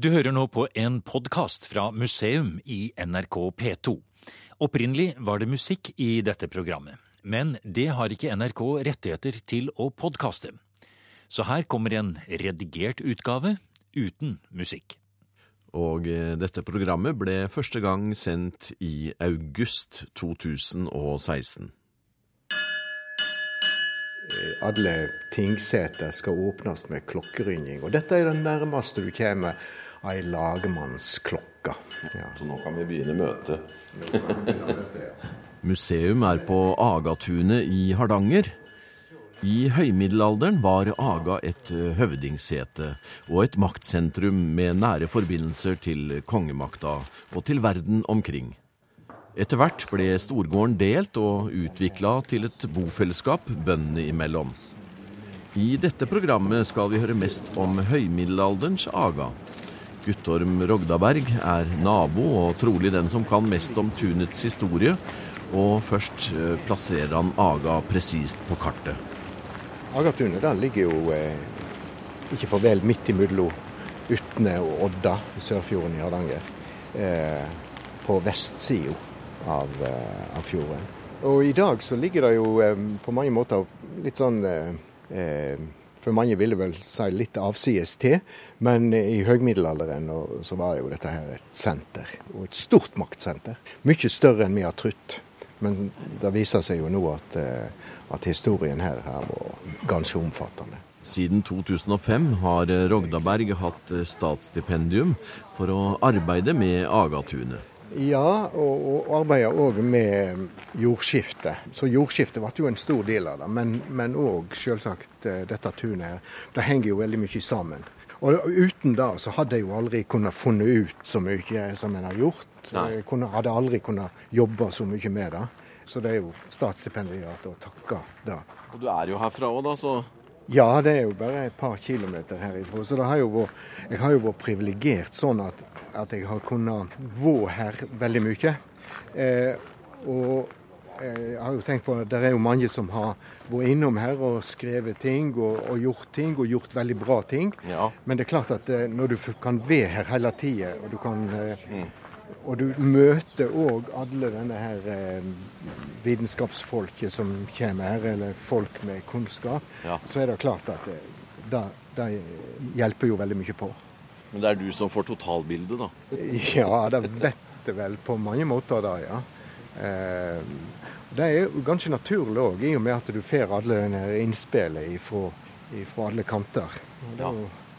Du hører nå på en podkast fra museum i NRK P2. Opprinnelig var det musikk i dette programmet, men det har ikke NRK rettigheter til å podkaste. Så her kommer en redigert utgave uten musikk. Og eh, dette programmet ble første gang sendt i august 2016. Alle tingseter skal åpnes med klokkeringing. Og dette er det nærmeste du kommer ei lagmannsklokke. Ja. Så nå kan vi begynne møtet. Museum er på Agatunet i Hardanger. I høymiddelalderen var Aga et høvdingsete og et maktsentrum med nære forbindelser til kongemakta og til verden omkring. Etter hvert ble storgården delt og utvikla til et bofellesskap bøndene imellom. I dette programmet skal vi høre mest om høymiddelalderens Aga. Guttorm Rogdaberg er nabo og trolig den som kan mest om tunets historie, og først eh, plasserer han Aga presist på kartet. Agatunet der ligger jo eh, ikke for vel midt imellom Utne og Odda Sørfjorden i Hardanger. Eh, på vestsida av, eh, av, fjorden. Og i dag så ligger det jo eh, på mange måter litt sånn eh, for mange ville vel si litt avsides til, men i høgmiddelalderen så var jo dette her et senter, og et stort maktsenter. Mye større enn vi har trodd. Men det viser seg jo nå at, eh, at historien her har vært ganske omfattende. Siden 2005 har Rogdaberg hatt statsstipendium for å arbeide med Agatunet. Ja, og, og arbeider òg med jordskifte. Så jordskifte ble jo en stor del av det. Men òg selvsagt eh, dette tunet her. Det henger jo veldig mye sammen. Og uten det så hadde jeg jo aldri kunnet funnet ut så mye som en har gjort. Nei. Jeg kunne, hadde aldri kunnet jobbe så mye med det. Så det er jo statsstipendiat å takke det. Og du er jo herfra òg, da, så Ja, det er jo bare et par kilometer herifra. Så har vært, jeg har jo vært privilegert sånn at at jeg har kunnet være her veldig mye. Eh, og jeg har jo tenkt på at det er jo mange som har vært innom her og skrevet ting og, og gjort ting, og gjort veldig bra ting. Ja. Men det er klart at eh, når du kan være her hele tida, og du kan eh, mm. Og du møter òg alle denne her eh, vitenskapsfolket som kommer her, eller folk med kunnskap, ja. så er det klart at det, det hjelper jo veldig mye på. Men det er du som får totalbildet, da? Ja, det vet jeg vel på mange måter, da, ja. Eh, det er jo ganske naturlig òg, i og med at du får alle denne innspillet fra alle kanter. Og, da,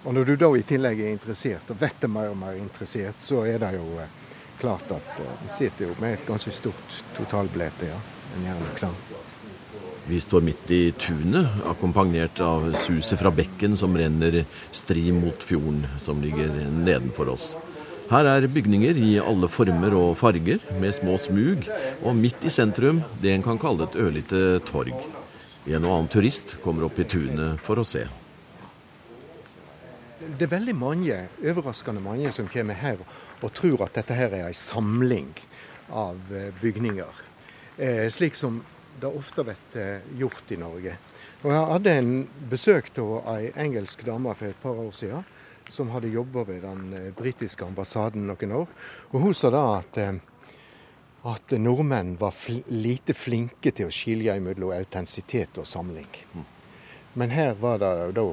og når du da i tillegg er interessert, og vet det mer og mer interessert, så er det jo eh, klart at vi sitter jo med et ganske stort totalbilde, ja. En gjerne klar. Vi står midt i tunet, akkompagnert av suset fra bekken som renner stri mot fjorden som ligger nedenfor oss. Her er bygninger i alle former og farger, med små smug, og midt i sentrum det en kan kalle et ørlite torg. En og annen turist kommer opp i tunet for å se. Det er veldig mange, overraskende mange som kommer her og tror at dette her er en samling av eh, bygninger. Eh, slik som det ofte blir eh, gjort i Norge. Og Jeg hadde en besøk av ei engelsk dame for et par år siden, som hadde jobba ved den britiske ambassaden noen år. Og Hun sa da at, at nordmenn var fl lite flinke til å skilje mellom autentisitet og samling. Men her var det da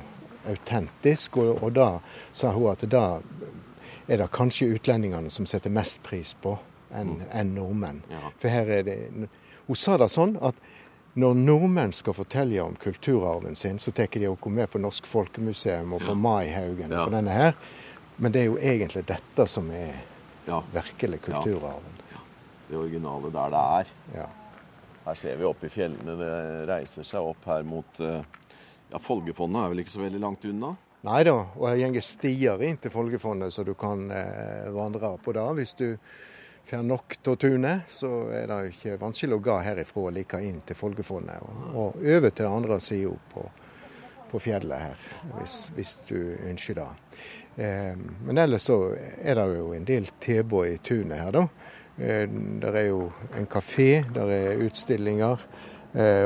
autentisk, og, og da sa hun at da er det kanskje utlendingene som setter mest pris på enn en nordmenn. Ja. For her er det hun sa det sånn at når nordmenn skal fortelle om kulturarven sin, så tar de oss med på Norsk Folkemuseum og på Maihaugen ja. og denne her. Men det er jo egentlig dette som er ja. virkelig kulturarven. Ja. Det originale der det er. Ja. Her ser vi oppe i fjellene. Det reiser seg opp her mot eh, Ja, Folgefondet er vel ikke så veldig langt unna? Nei da, og det går stier inn til Folgefondet, så du kan eh, vandre på det hvis du får nok av tunet, så er det ikke vanskelig å gå herifra og like inn til Folgefondet. Og, og over til andre sida på, på, fjellet her, hvis, hvis du ønsker det. Eh, men ellers så er det jo en del tilbud i tunet her, da. Eh, der er jo en kafé, der er utstillinger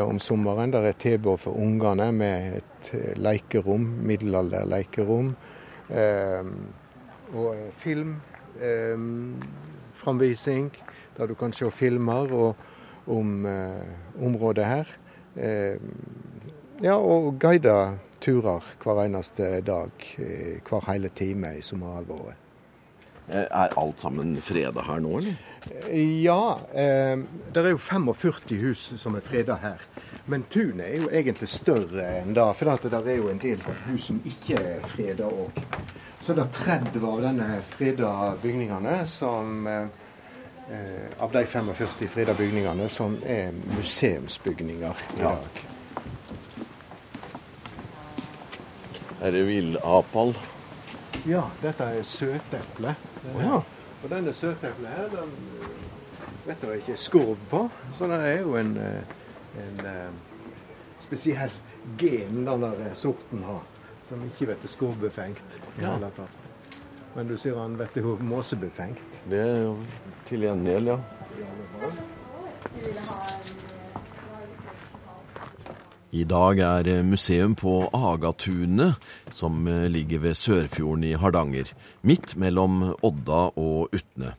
om sommeren. Der er tilbud for ungene med et leikerom, middelalderleikerom. Eh, og filmframvisning, der du kan se filmer om området her. ja, og guida turer hver eneste dag, hver hele time i sommerhalvåret. Er alt sammen freda her nå, eller? Ja. Eh, det er jo 45 hus som er freda her. Men tunet er jo egentlig større enn det. For det er jo en del hus som ikke er freda òg. Så det er 30 av denne freda bygningene som eh, Av de 45 freda bygningene som er museumsbygninger i dag. Er det villapal? Ja, dette er søteple. Ja. Og denne søteplet her, den vet jeg ikke skorv på. Så det er jo en, en spesiell gen den der sorten har, som ikke vet skorvbefengt. Ja. Men du sier han vet jo måsebefengt. Det er jo til gjengjeld, ja. I dag er museum på Agatunet, som ligger ved Sørfjorden i Hardanger, midt mellom Odda og Utne.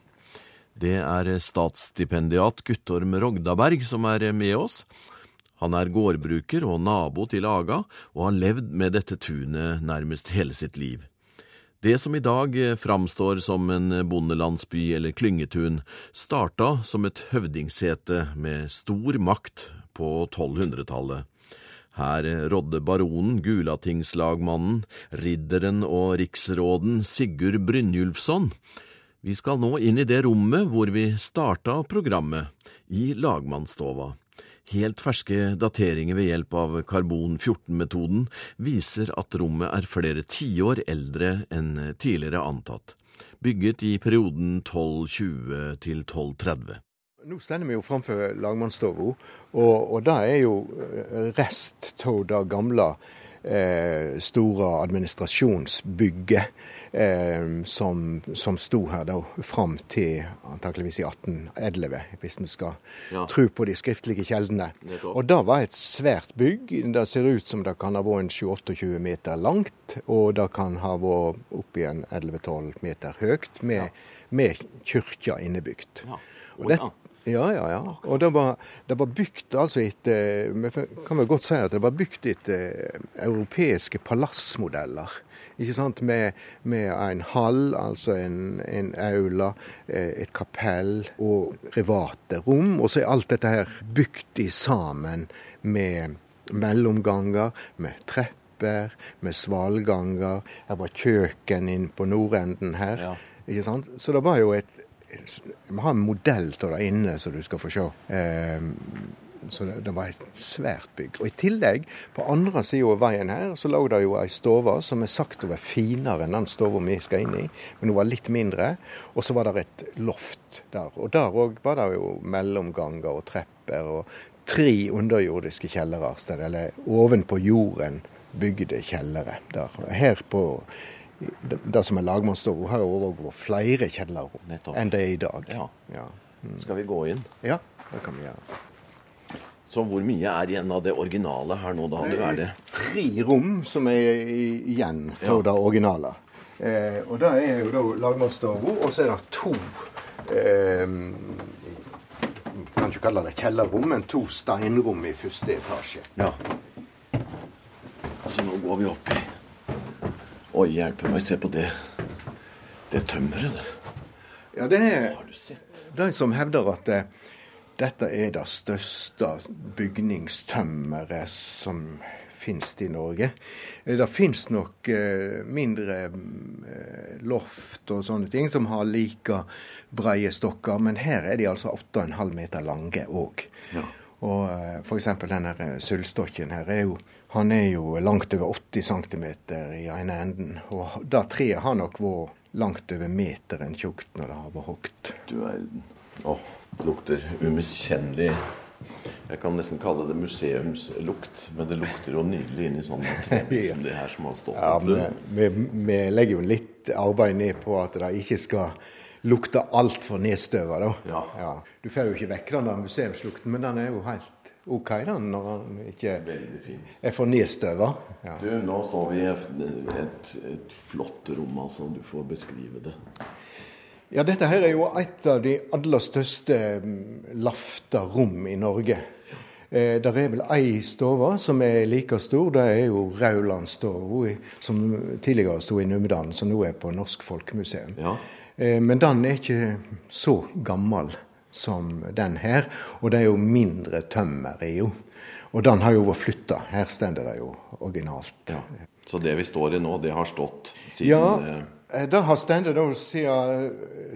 Det er statsstipendiat Guttorm Rogdaberg som er med oss. Han er gårdbruker og nabo til Aga, og har levd med dette tunet nærmest hele sitt liv. Det som i dag framstår som en bondelandsby eller klyngetun, starta som et høvdingsete med stor makt på 1200-tallet. Her rådde baronen, Gulatingslagmannen, ridderen og riksråden Sigurd Brynjulfsson. Vi skal nå inn i det rommet hvor vi starta programmet, i lagmannsstova. Helt ferske dateringer ved hjelp av karbon-14-metoden viser at rommet er flere tiår eldre enn tidligere antatt, bygget i perioden 1220 til 1230. Nå står vi jo framfor lagmannsstova, og, og det er jo eh, rest av det gamle eh, store administrasjonsbygget eh, som, som sto her da fram til antakeligvis i 1811, hvis vi skal ja. tro på de skriftlige kjeldene. Og det var et svært bygg. Det ser ut som det kan ha vært 28 meter langt, og det kan ha vært oppi en 11-12 meter høyt, med, ja. med kirka innebygd. Ja. Og det, ja, ja, ja. Og det var, det var bygd altså etter kan vel godt si at det var bygd etter eh, europeiske palassmodeller. Ikke sant? Med, med en hall, altså en, en, aula, eh, et kapell og private rom. Og så er alt dette her bygd i sammen med mellomganger, med trepper, med svalganger. Her var kjøkken inn på nordenden her. Ja. Så det var jo et vi har en modell av det inne som du skal få se. Eh, så det, det, var et svært bygg. Og I tillegg, på andre sida av veien her, så lå det jo ei stove som er sagt å være finere enn den stova vi skal inn i, men hun var litt mindre. Og så var det et loft der. Og der òg var det jo mellomganger og trepper og tre underjordiske kjellere, eller ovenpå jorden bygde kjellere der. Her på det som er lagmannsstova, har overgått flere kjellerrom enn det er i dag. Ja. Ja. Mm. Skal vi gå inn? Ja, det kan vi gjøre. Så hvor mye er igjen av det originale her nå, da? Det er det? tre rom som er igjen av ja. det originale. Eh, og det er jo da lagmannsstova, og så er det to eh, Kan ikke kalle det kjellerrom, men to steinrom i første etasje. Ja. Så nå går vi opp i Oi, hjelpe meg, se på det. Det er tømmeret, det. Ja, det er de som hevder at det, eh, dette er det største bygningstømmeret som finnes i Norge. Eh, det finnes nok eh, mindre eh, loft og sånne ting som har like breie stokker, men her er de altså 8,5 meter lange òg. Ja. Og eh, f.eks. denne sølvstokken her er jo han er jo langt over 80 cm i ene enden. Og det treet har nok vært langt over meteren tjukt når det har vært hogd. Du verden. Å, det lukter umiskjennelig Jeg kan nesten kalle det museumslukt, men det lukter jo nydelig inn i sånne tre som det her som har stått ja, en stund. Vi, vi, legger jo litt arbeid ned på at det ikke skal lukte altfor nedstøva, da. Ja. Ja. Du får jo ikke vekk den museumslukten, men den er jo helt OK, da, når den ikke er for nedstøva. Ja. Du, nå står vi i et, et, flott rom, altså. Du får beskrive det. Ja, dette her er jo et av de aller største mm, lafta rom i Norge. Eh, der er vel ei stove som er like stor. Det er jo Raulandstova, som tidligere sto i Numedalen, som nå er på Norsk Folkemuseum. Ja. Eh, men den er ikke så gammel som den her, og det er jo mindre tømmer i jo. Og den har jo vært flytta. Her står det jo originalt. Ja. Så det vi står i nå, det har stått siden Ja, eh, eh, det har stått siden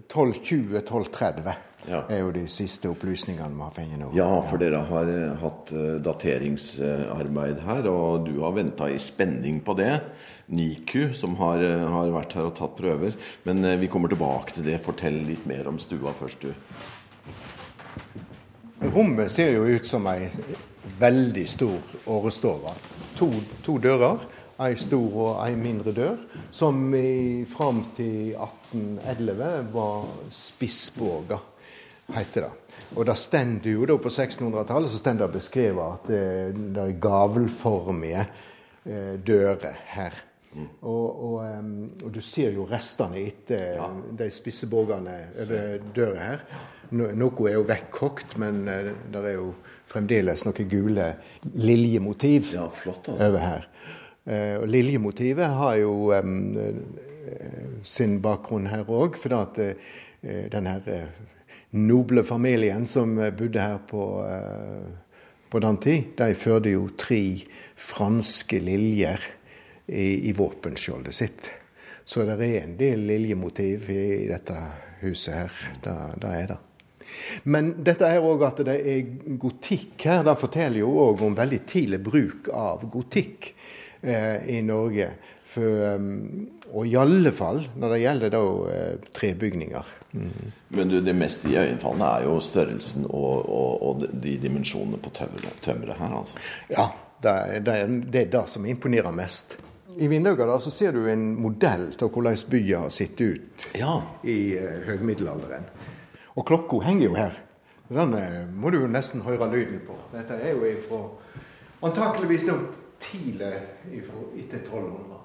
1220-1230. Ja. er jo de siste opplysningene vi har fått nå. Ja, for dere har hatt dateringsarbeid her, og du har venta i spenning på det. NIKU, som har, har, vært her og tatt prøver. Men vi kommer tilbake til det. Fortell litt mer om stua først, du. Rommet ser jo ut som ei veldig stor årestove. To, to dører, ei stor og ei mindre dør, som i, fram til 1811 var spissboga, heter det. Og det stender jo da på 1600-tallet så stender det beskrevet at det, det er gavelformige eh, dører her. Mm. Og, og, og, du ser jo restene etter ja. de spisse borgerne over døra her. Noe er jo vekkkokt, men uh, det er jo fremdeles noen gule liljemotiv ja, flott, altså. over her. Uh, og liljemotivet har jo um, sin bakgrunn her òg, for at den her noble familien som bodde her på, på den tid, de førte jo tre franske liljer i, i våpenskjoldet sitt. Så det er en del liljemotiv i dette huset her. Det, det er det. Men dette er òg at det er gotikk her. Det forteller jo òg om veldig tidlig bruk av gotikk eh, i Norge. For, um, og i alle fall når det gjelder da eh, trebygninger. Mm. Men du, det mest iøynefallende er jo størrelsen og, og, og de dimensjonene på tømmeret her, altså? Ja, det det det er det som imponerer mest. I vinduene så ser du en modell av hvordan byen har sett ut ja. i uh, høgmiddelalderen. Og klokka henger jo her. Den uh, må du jo nesten høre lyden på. Dette er jo ifra antakeligvis tidlig etter 1200.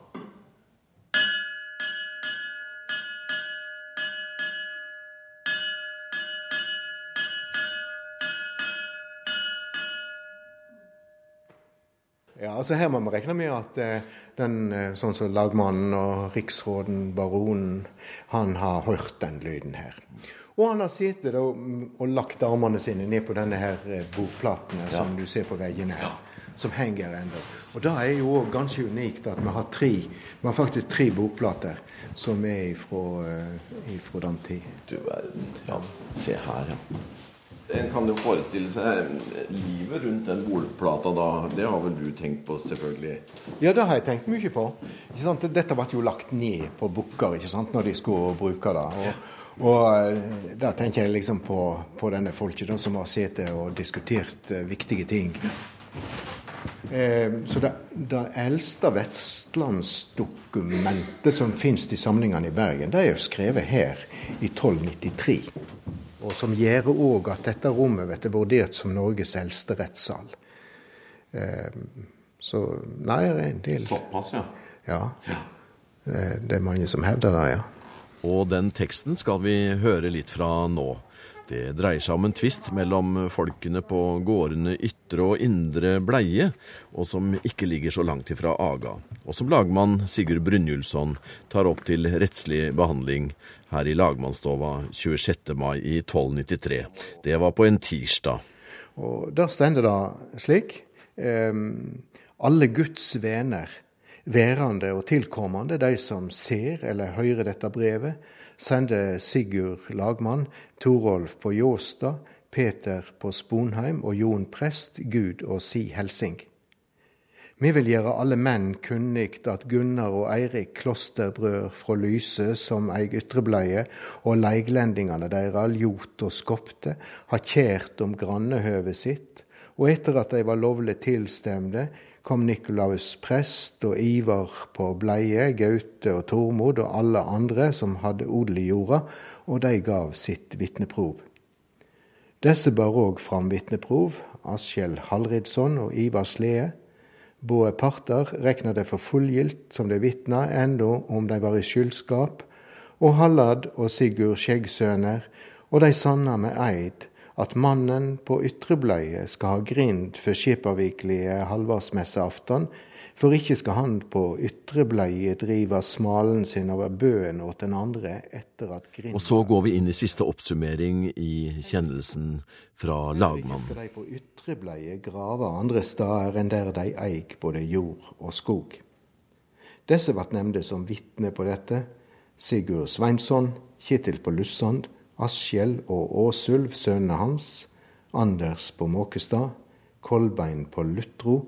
Ja, altså Her må vi regne med at eh, den, eh, sånn som lagmannen og riksråden, baronen, han har hørt den lyden her. Og han har sittet og, og lagt armene sine ned på denne her eh, ja. som du ser på veggene her. Som henger ennå. Og da er jo òg ganske unikt at vi har tre, vi har faktisk tre bokplater som er ifra, den tid. Du verden. Ja, se her, ja. En kan jo forestille seg livet rundt den bordplata da. Det har vel du tenkt på, selvfølgelig? Ja, det har jeg tenkt mye på. Dette ble jo lagt ned på bukker når de skulle bruke det. Og, og eh, da tenker jeg liksom på, på denne folket som har sittet og diskutert viktige ting. Eh, så det, det eldste vestlandsdokumentet som finnes i samlingene i Bergen, det er jo skrevet her i 1293 og som gjør òg at dette rommet blir vurdert som Norges eldste rettssal. Ehm, så nei, det er en del Såpass, ja. Ja. ja. Det er mange som hevder det, ja. Og den teksten skal vi høre litt fra nå. Det dreier seg om en tvist mellom folkene på gårdene Ytre og Indre Bleie, og som ikke ligger så langt ifra Aga, og som lagmann Sigurd Brynjulfsson tar opp til rettslig behandling her i lagmannsstova 26. mai i 1293. Det var på en tirsdag. Og Der stender det slik um, alle Guds vener, værende og tilkommende, de som ser eller hører dette brevet, sender Sigurd lagmann, Torolf på Jåstad, Peter på Sponheim og Jon prest Gud og si helsing. Vi vil gjøre alle menn kunnig at Gunnar og Eirik klosterbrød fra Lyse, som eig ytrebleie, og leiglendingane deira, Ljot og Skopte, har kjært om grannehøvet sitt, og etter at de var lovlig tilstemde, kom Nikolaus prest og Ivar på Bleie, Gaute og Tormod og alle andre som hadde odel i jorda, og de gav sitt vitneprov. Disse bar òg fram vitneprov, Askjell Hallridsson og Ivar Slede. Både parter rekna det for fullgilt som de vitna, enda om de var i skyldskap, og Hallad og Sigurd Skjeggsøner, og de sanna med eid at mannen på ytrebløye skal ha grind for skipavikelige halvårsmesseafton, for ikke skal han på ytrebløye drive smalen sin over bøen åt den andre etter at grind Og så går vi inn i siste oppsummering i kjennelsen fra lagmannen. Skal de på ytrebløye grave andre steder enn der de eig både jord og skog. Disse ble nevnt som vitne på dette. Sigurd Sveinsson, Kjetil på Lussand, Askjell og Åsulv, sønnene hans, Anders på Måkestad, Kolbein på Lutro,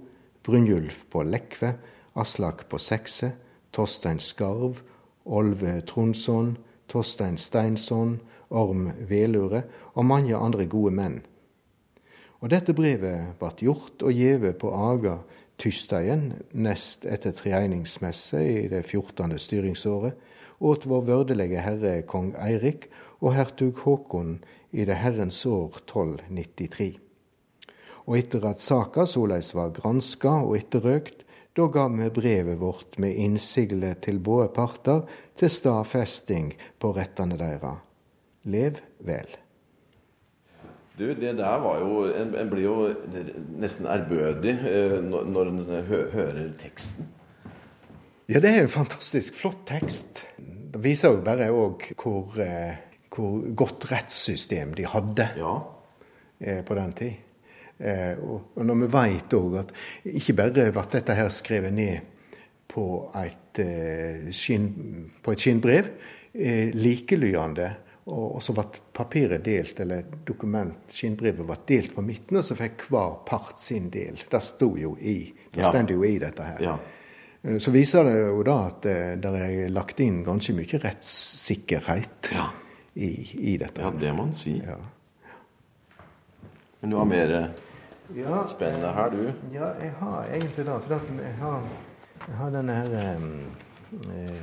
Brynjulf på Lekve, Aslak på Sekse, Torstein Skarv, Olve Tronsson, Torstein Steinsson, Orm Velure og mange andre gode menn. Og dette brevet ble gjort og gjeve på Aga tysdagen nest etter treeiningsmesse i det 14. styringsåret, åt vår vørdelige herre kong Eirik og hertug Håkon i det herrens år 1293. Og etter at saka såleis var granska og etterrøkt, da gav vi brevet vårt med innsigle til både parter til stadfesting på rettene deira. Lev vel. Du, det der var jo En, en blir jo nesten ærbødig eh, når, når en hø, hører teksten. Ja, det er en fantastisk flott tekst. Det viser jo bare òg hvor, eh, hvor, godt rettssystem de hadde ja. eh, på den tid. Eh, og, når vi veit òg at ikke bare ble dette her skrevet ned på et, eh, skinn, på et skinnbrev, eh, likelydende, og, og, så ble papiret delt, eller dokument, skinnbrevet ble delt på midten, og så fikk hver part sin del. Det sto jo i, det ja. jo i dette her. Ja. Så viser det jo da at det er lagt inn ganske mye rettssikkerhet ja. i, i, dette. Ja, det må man si. Ja. Men du har mer ja, spennende her, du? Ja, jeg har egentlig det. For jeg har, jeg har denne her eh,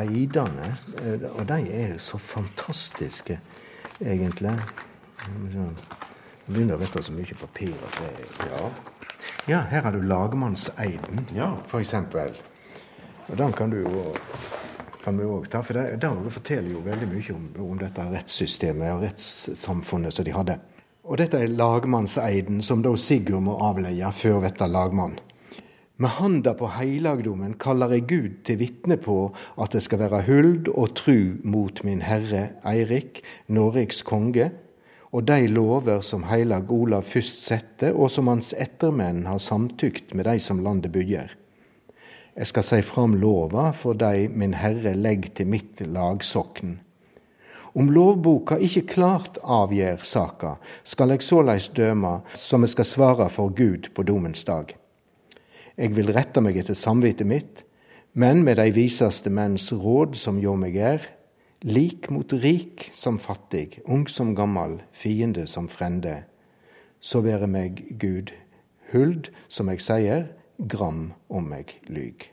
eidene. Eh, og de er så fantastiske, egentlig. Jeg begynner å vite så mye papir at det ja. ja, her har du lagmannseiden, ja. f.eks. Og den kan du jo kan vi også ta, for det, det forteller jo veldig mye om, om dette rettssystemet og rettssamfunnet som de hadde. Og dette er lagmannseiden som da Sigurd må avleie før dette lagmann. Med handa på heilagdommen kaller jeg Gud til vitne på at det skal være huld og tru mot min herre Eirik, Noregs konge, og de lover som heilag Olav først sette, og som hans ettermenn har samtykt med de som landet bygger. Jeg skal si fram lova for de min herre legg til mitt lagsokn. Om lovboka ikke klart avgjør saka, skal jeg såleis døme som jeg skal svare for Gud på domens dag. Jeg vil rette meg etter samvittet mitt, men med de viseste menns råd som hjå meg er, lik mot rik som fattig, ung som gammel, fiende som frende. Så være meg Gud huld, som jeg sier, gram om meg lyg.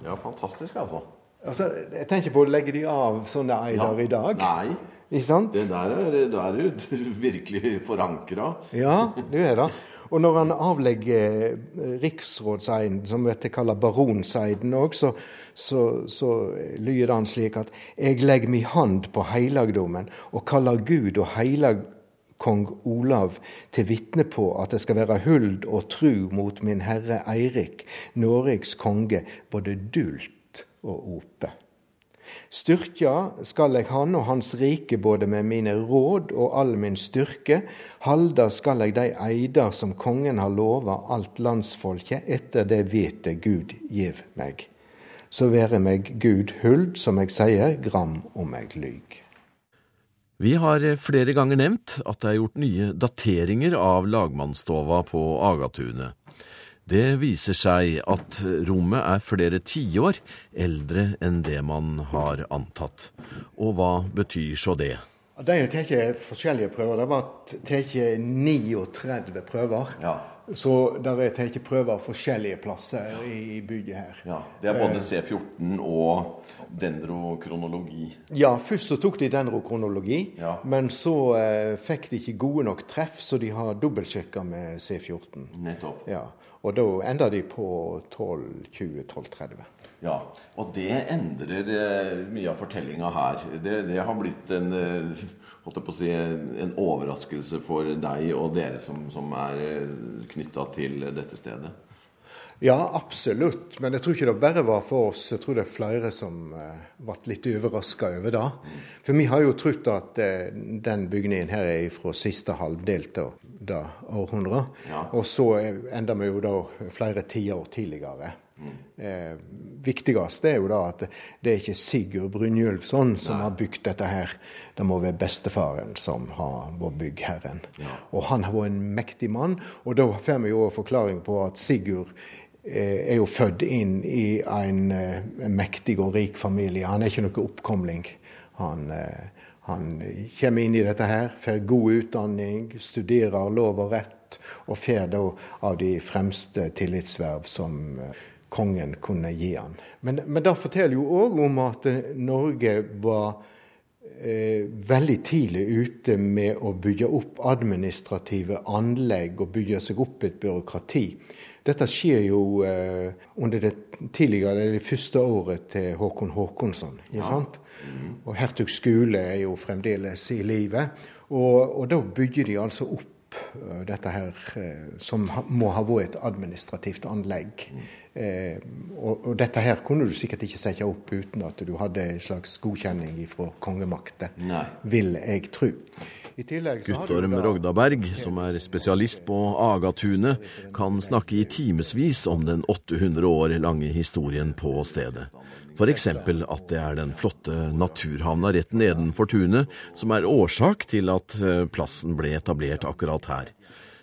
Ja, fantastisk, altså. Altså, jeg tenker på å legge de av sånne eider ja. i dag. Nei. Ikke sant? Det der er, der er jo virkelig forankra. Ja, det er det. Og når han avlegger eh, riksrådseiden, som vi kaller baronseiden òg, så, så, så lyder han slik at jeg legger mi hand på heilagdommen og kaller Gud og heilag kong Olav til vitne på at det skal være huld og tru mot min herre Eirik, Noregs konge, både dult og ope. Styrkja skal eg han og hans rike både med mine råd og all min styrke, halda skal eg dei eider som kongen har lova alt landsfolket, etter det vete Gud gjev meg. Så være meg Gud huld, som eg sier, gram om eg lyg. Vi har flere ganger nevnt at det er gjort nye dateringer av lagmannsstova på Agatunet. Det viser seg at rommet er flere tiår eldre enn det man har antatt. Og hva betyr så det? De har tatt forskjellige prøver. Det var tatt 39 prøver. Ja. Så der er tatt prøver forskjellige plasser i bygget her. Ja, Det er både C14 og dendrokronologi. Ja, først så tok de dendrokronologi, Ja. men så eh, fikk de ikke gode nok treff, så de har dobbeltsjekka med C14. Nettopp. Ja, Og da ender de på 1220-1230. Ja, og det endrer eh, mye av fortellinga her. Det, det har blitt en, eh, si, en overraskelse for deg og dere som, som er knytta til dette stedet. Ja, absolutt. Men jeg tror ikke det bare var for oss. Jeg tror det er flere som eh, ble litt overraska over det. For vi har jo trodd at eh, den bygningen her er fra siste halvdel av det århundret. Ja. Og så eh, ender vi jo da flere tiår tidligere. Eh, viktigst er jo da at det er ikke Sigurd Brynjulfsson som har bygd dette her. Det må være bestefaren som har vært byggherren. Og han har vært en mektig mann. Og da får vi jo en forklaring på at Sigurd er jo født inn i en eh, mektig og rik familie. Han er ikke noe oppkomling. Han, eh, han kommer inn i dette her, får god utdanning, studerer lov og rett, og får da av de fremste tillitsverv som eh, kongen kunne gi han. Men, men det forteller jo òg om at eh, Norge var eh, veldig tidlig ute med å bygge opp administrative anlegg og bygge seg opp et byråkrati. Dette skjer jo eh, under det tidligere, det første året til Håkon Håkonsson. Ja. sant? Og hertug Skule er jo fremdeles i live. Og, og da bygger de altså opp eh, dette her, eh, som må ha vært et administrativt anlegg. Eh, og, og dette her kunne du sikkert ikke sette opp uten at du hadde en slags godkjenning fra kongemakta, vil jeg tro. I tillegg så har du Guttorm Rogdaberg, som er spesialist på Agatunet, kan snakke i timevis om den 800 år lange historien på stedet. F.eks. at det er den flotte naturhavna rett nedenfor tunet som er årsak til at eh, plassen ble etablert akkurat her.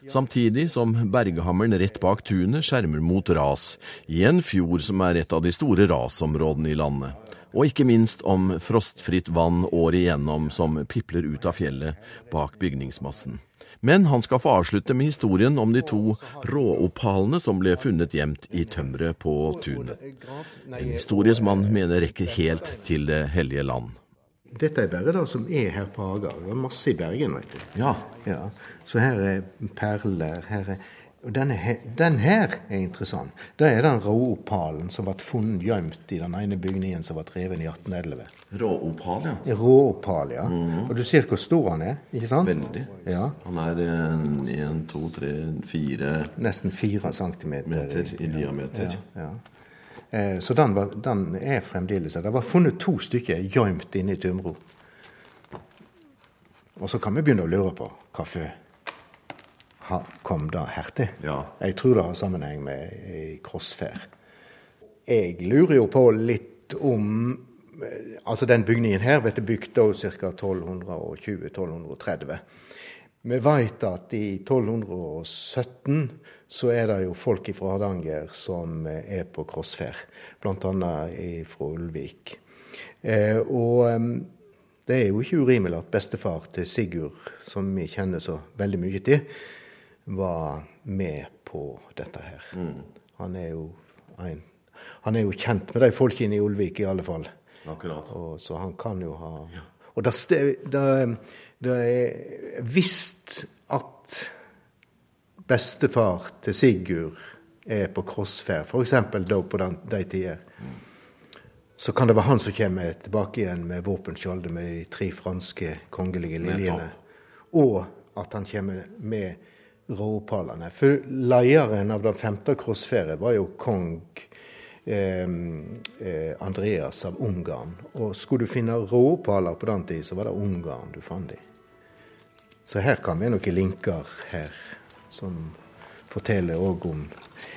Samtidig som berghammeren rett bak tunet skjermer mot ras, i en fjord som er et av de store rasområdene i landet. Og ikke minst om frostfritt vann året igjennom som pipler ut av fjellet bak bygningsmassen. Men han skal få avslutte med historien om de to råopalene som ble funnet gjemt i tømmeret på tunet. En historie som han mener rekker helt til Det hellige land. Dette er bare det som er her på Haga. Det er masse i Bergen, vet du. Ja, Ja, Så her er perler. Her er, og denne her, den her er interessant. Det er den råopalen som ble funnet gjemt i den ene bygningen som ble revet i 1811. råopal, ja. Råopal, ja. Og du ser hvor stor han er, ikke sant? Veldig. Ja, Han er en, en to, tre, fire Nesten fire centimeter meter i diameter. Ja, ja. Eh, Så den, var, den er fremdeles her. Det var funnet to stykker gjemt inne i Tumro. Og så kan vi begynne å lure på hvorfor kom det hertil. Ja. Jeg tror det har sammenheng med Crossfair. Jeg lurer jo på litt om eh, Altså, den bygningen her ble bygd da ca. 1220-1230. Vi vet at i 1217 så er det jo folk fra Hardanger som er på crossfær, bl.a. fra Ulvik. Eh, og det er jo ikke urimelig at bestefar til Sigurd, som vi kjenner så veldig mye til, var med på dette her. Han er jo en Han er jo kjent med de folkene i Ulvik, i alle fall. Akkurat. Og, så han kan jo ha Og det, det, det er visst at bestefar til Sigurd er på crossfær, f.eks. da på den, de tider. Så kan det være han som kommer tilbake igjen med våpenskjoldet med de tre franske kongelige liljene. Og at han kommer med råopalene. For lederen av den femte crossfæret var jo kong eh, eh, Andreas av Ungarn. Og skulle du finne råopaler på den tid, så var det Ungarn du fant de. Så her kan vi noen linker her, som forteller òg om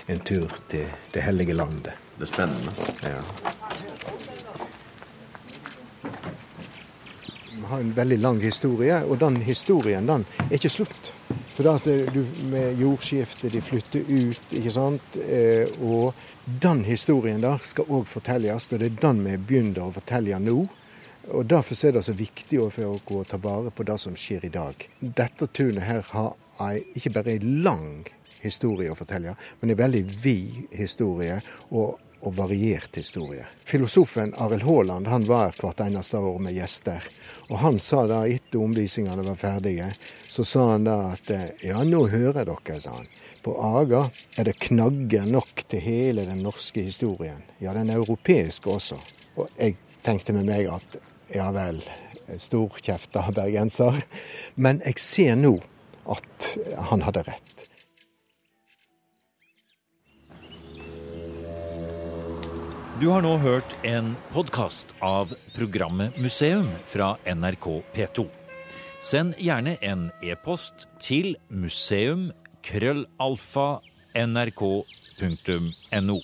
en tur til det hellige landet. Det er spennende. Ja. Vi har en veldig lang historie, og den historien den er ikke slutt. For det at eh, du, med jordskiftet, de flytter ut, ikke sant. Eh, og den historien der skal òg fortelles, og det er den vi begynner å fortelle nå. Og Derfor er det så viktig for å ta vare på det som skjer i dag. Dette tunet her har ei, ikke bare ei lang historie å fortelle, men en veldig vid historie. og og variert historie. Filosofen Arild Haaland han var hvert eneste år med gjester. Og Han sa da etter omvisningene var ferdige, så sa han da at ja, nå hører dere, sa han. På Aga er det knagger nok til hele den norske historien. Ja, den europeiske også. Og jeg tenkte med meg at ja vel, storkjefta bergenser. Men jeg ser nå at han hadde rett. Du har nå hørt en podkast av programmet Museum fra NRK P2. Send gjerne en e-post til museum.krøllalfa.nrk.no. nrk.no.